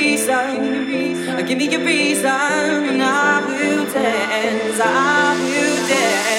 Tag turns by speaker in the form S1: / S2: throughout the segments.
S1: reason. Give me a reason. I will dance. I will dance.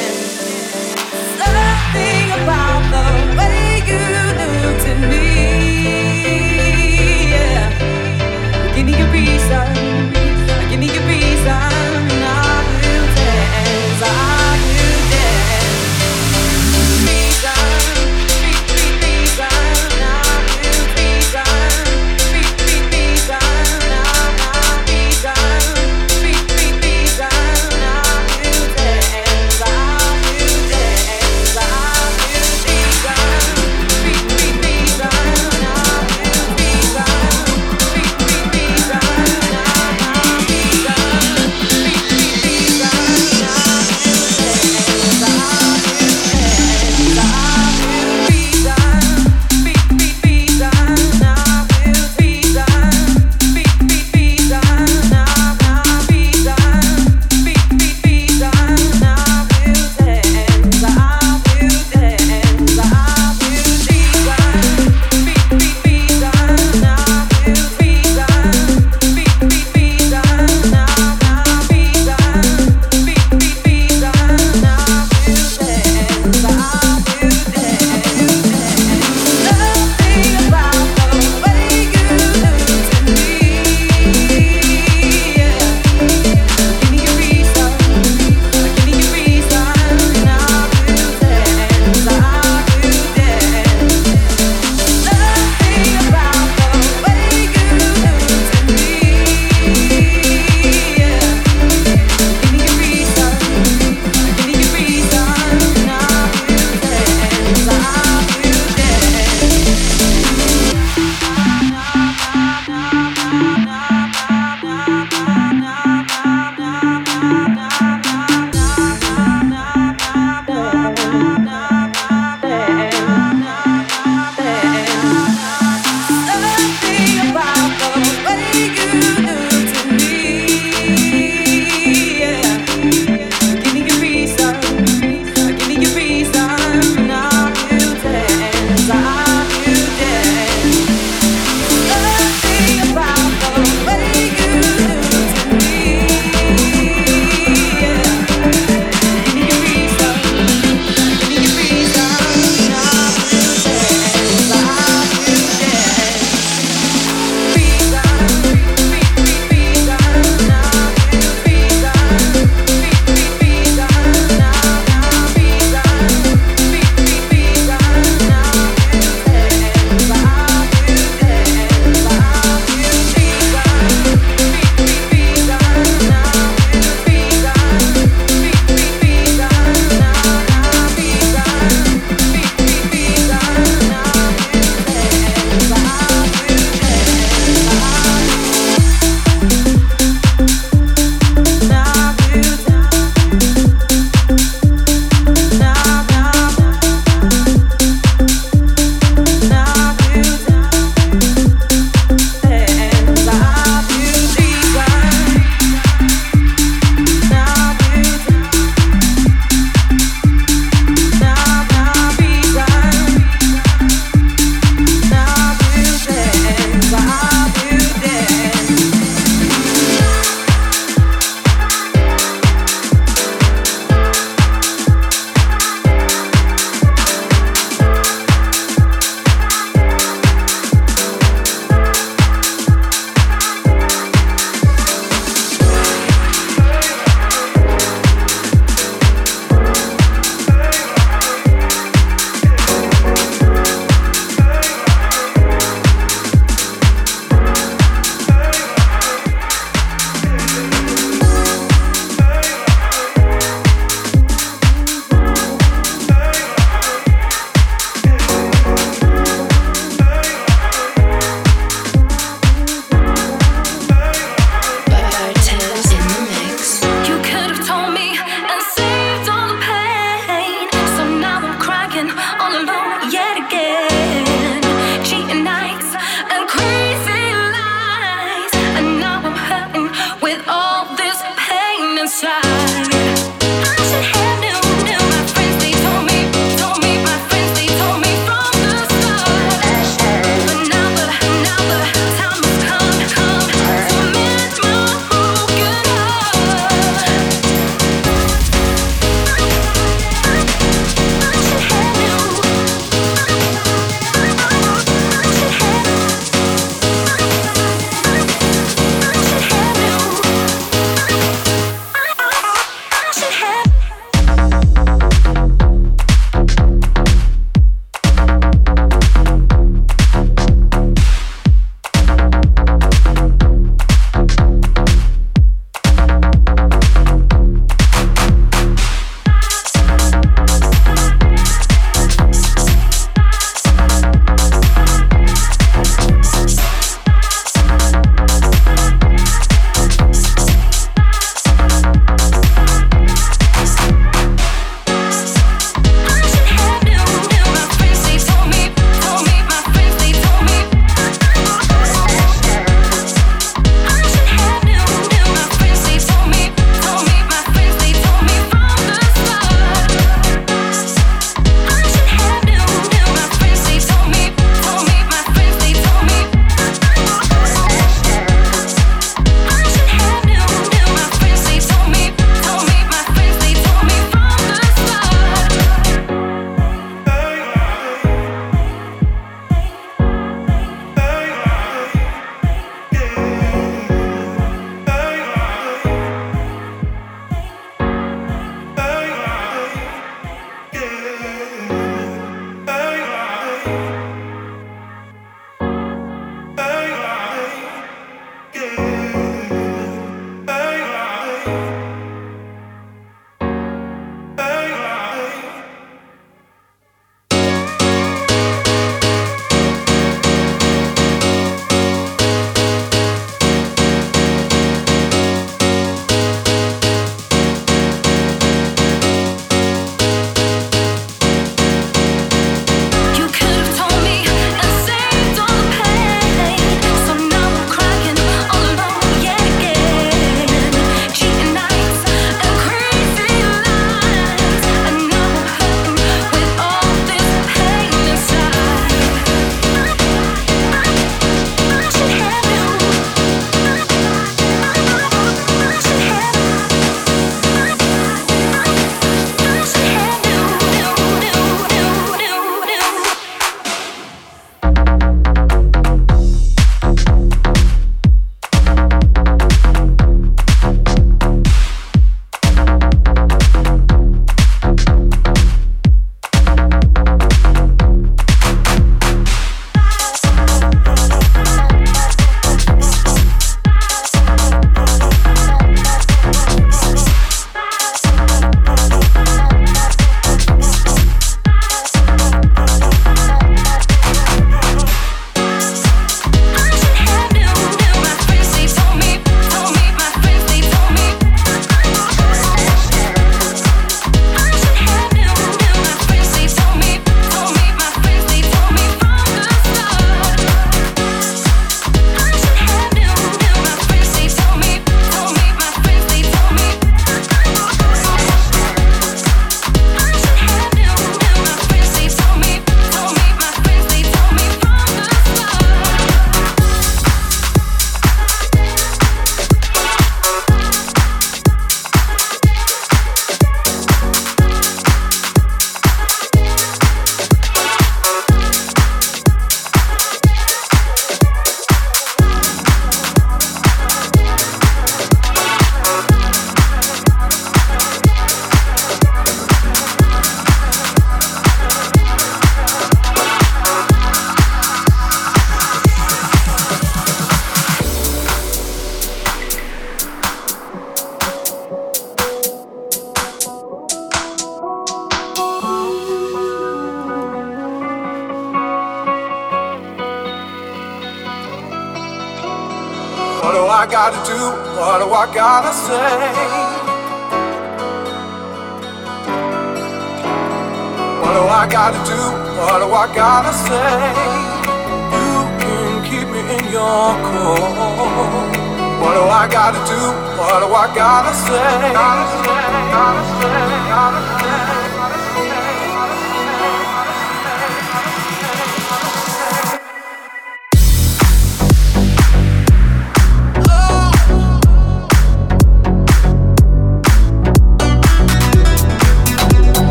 S2: What do I gotta do? what I gotta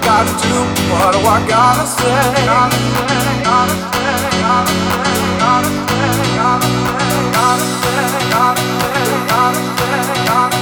S2: do? What do I gotta say? Gotta say, gotta say, gotta say.
S3: everything could change.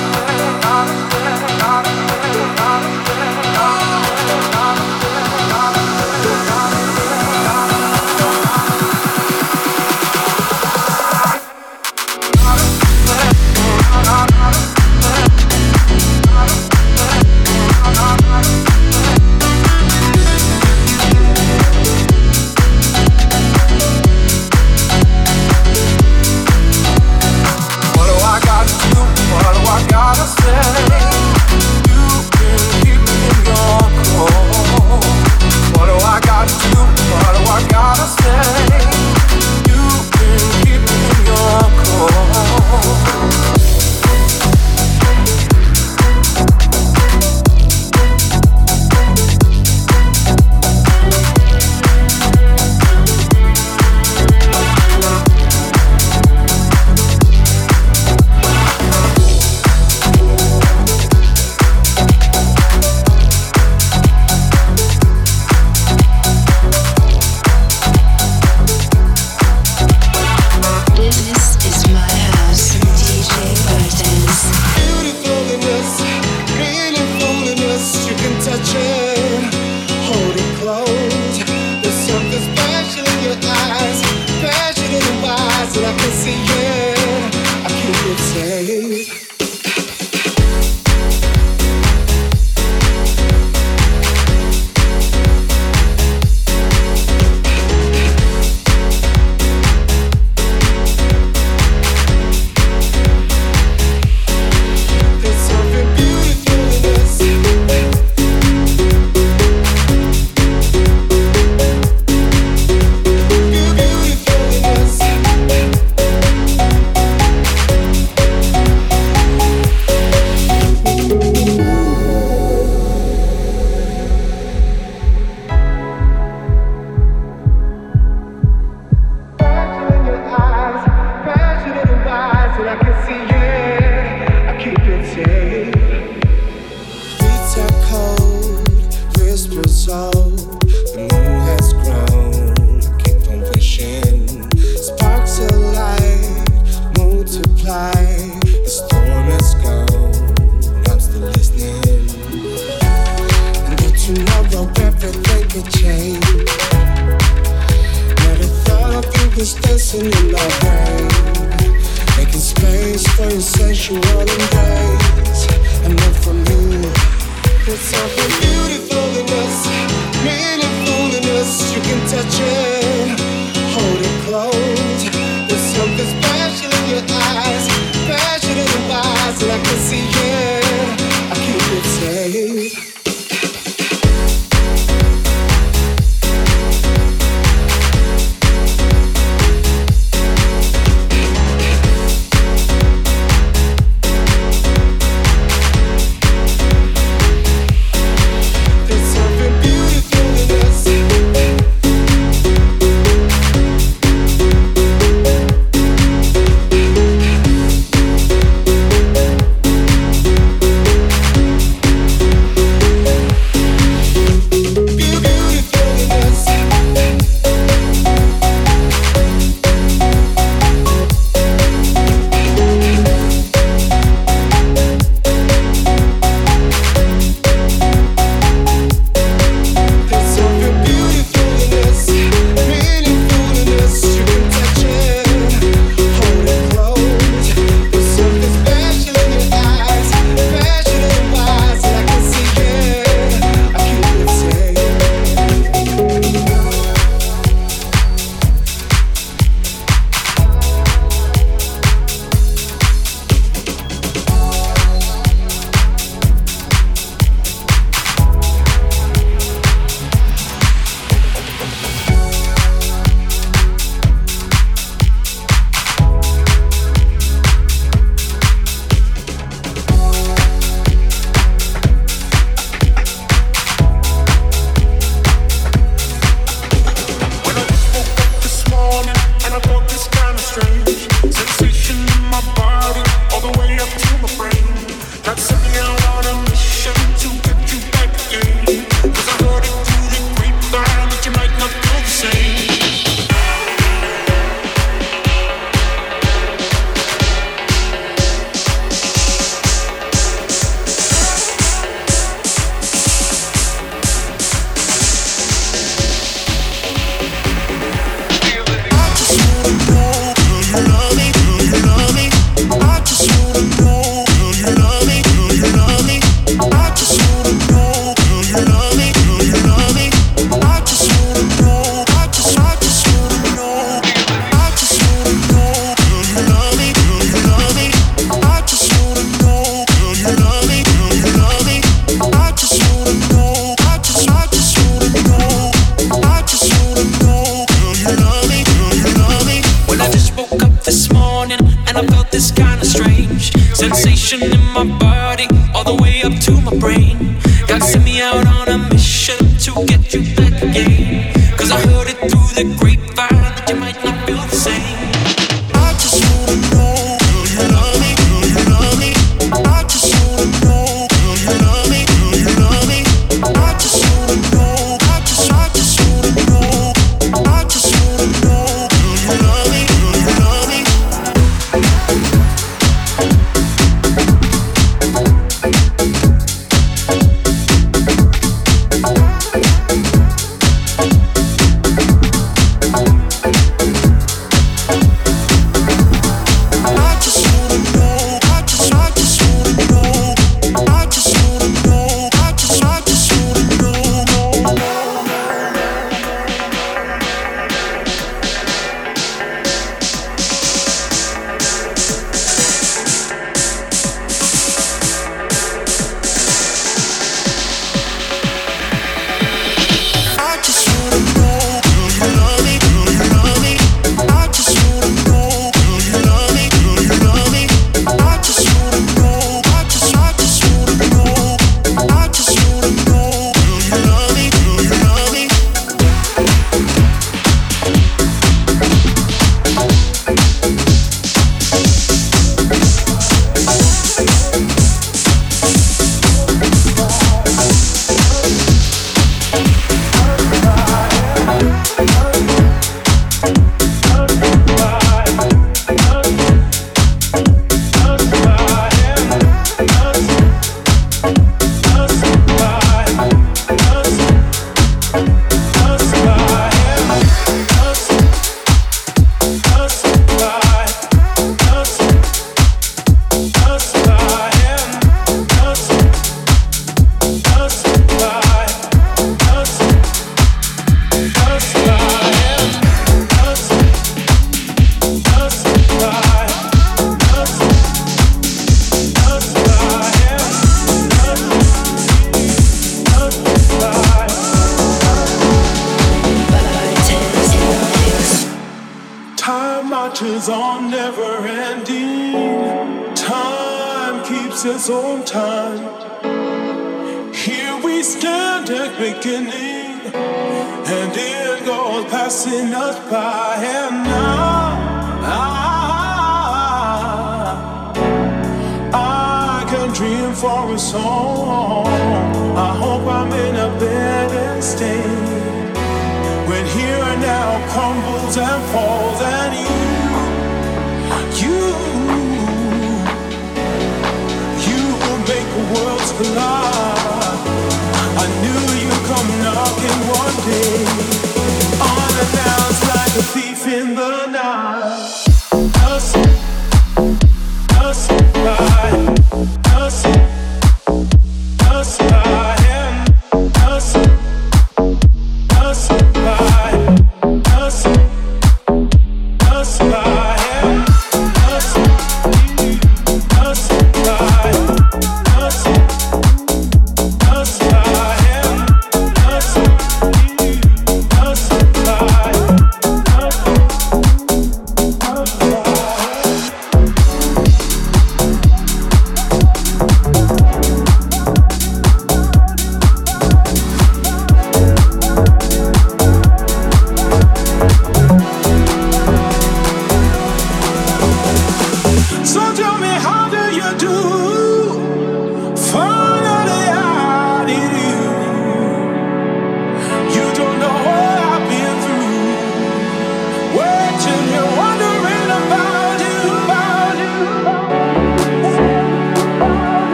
S4: brain.
S2: God sent me out on a mission to get you back again. Cause I heard it through the
S5: grave.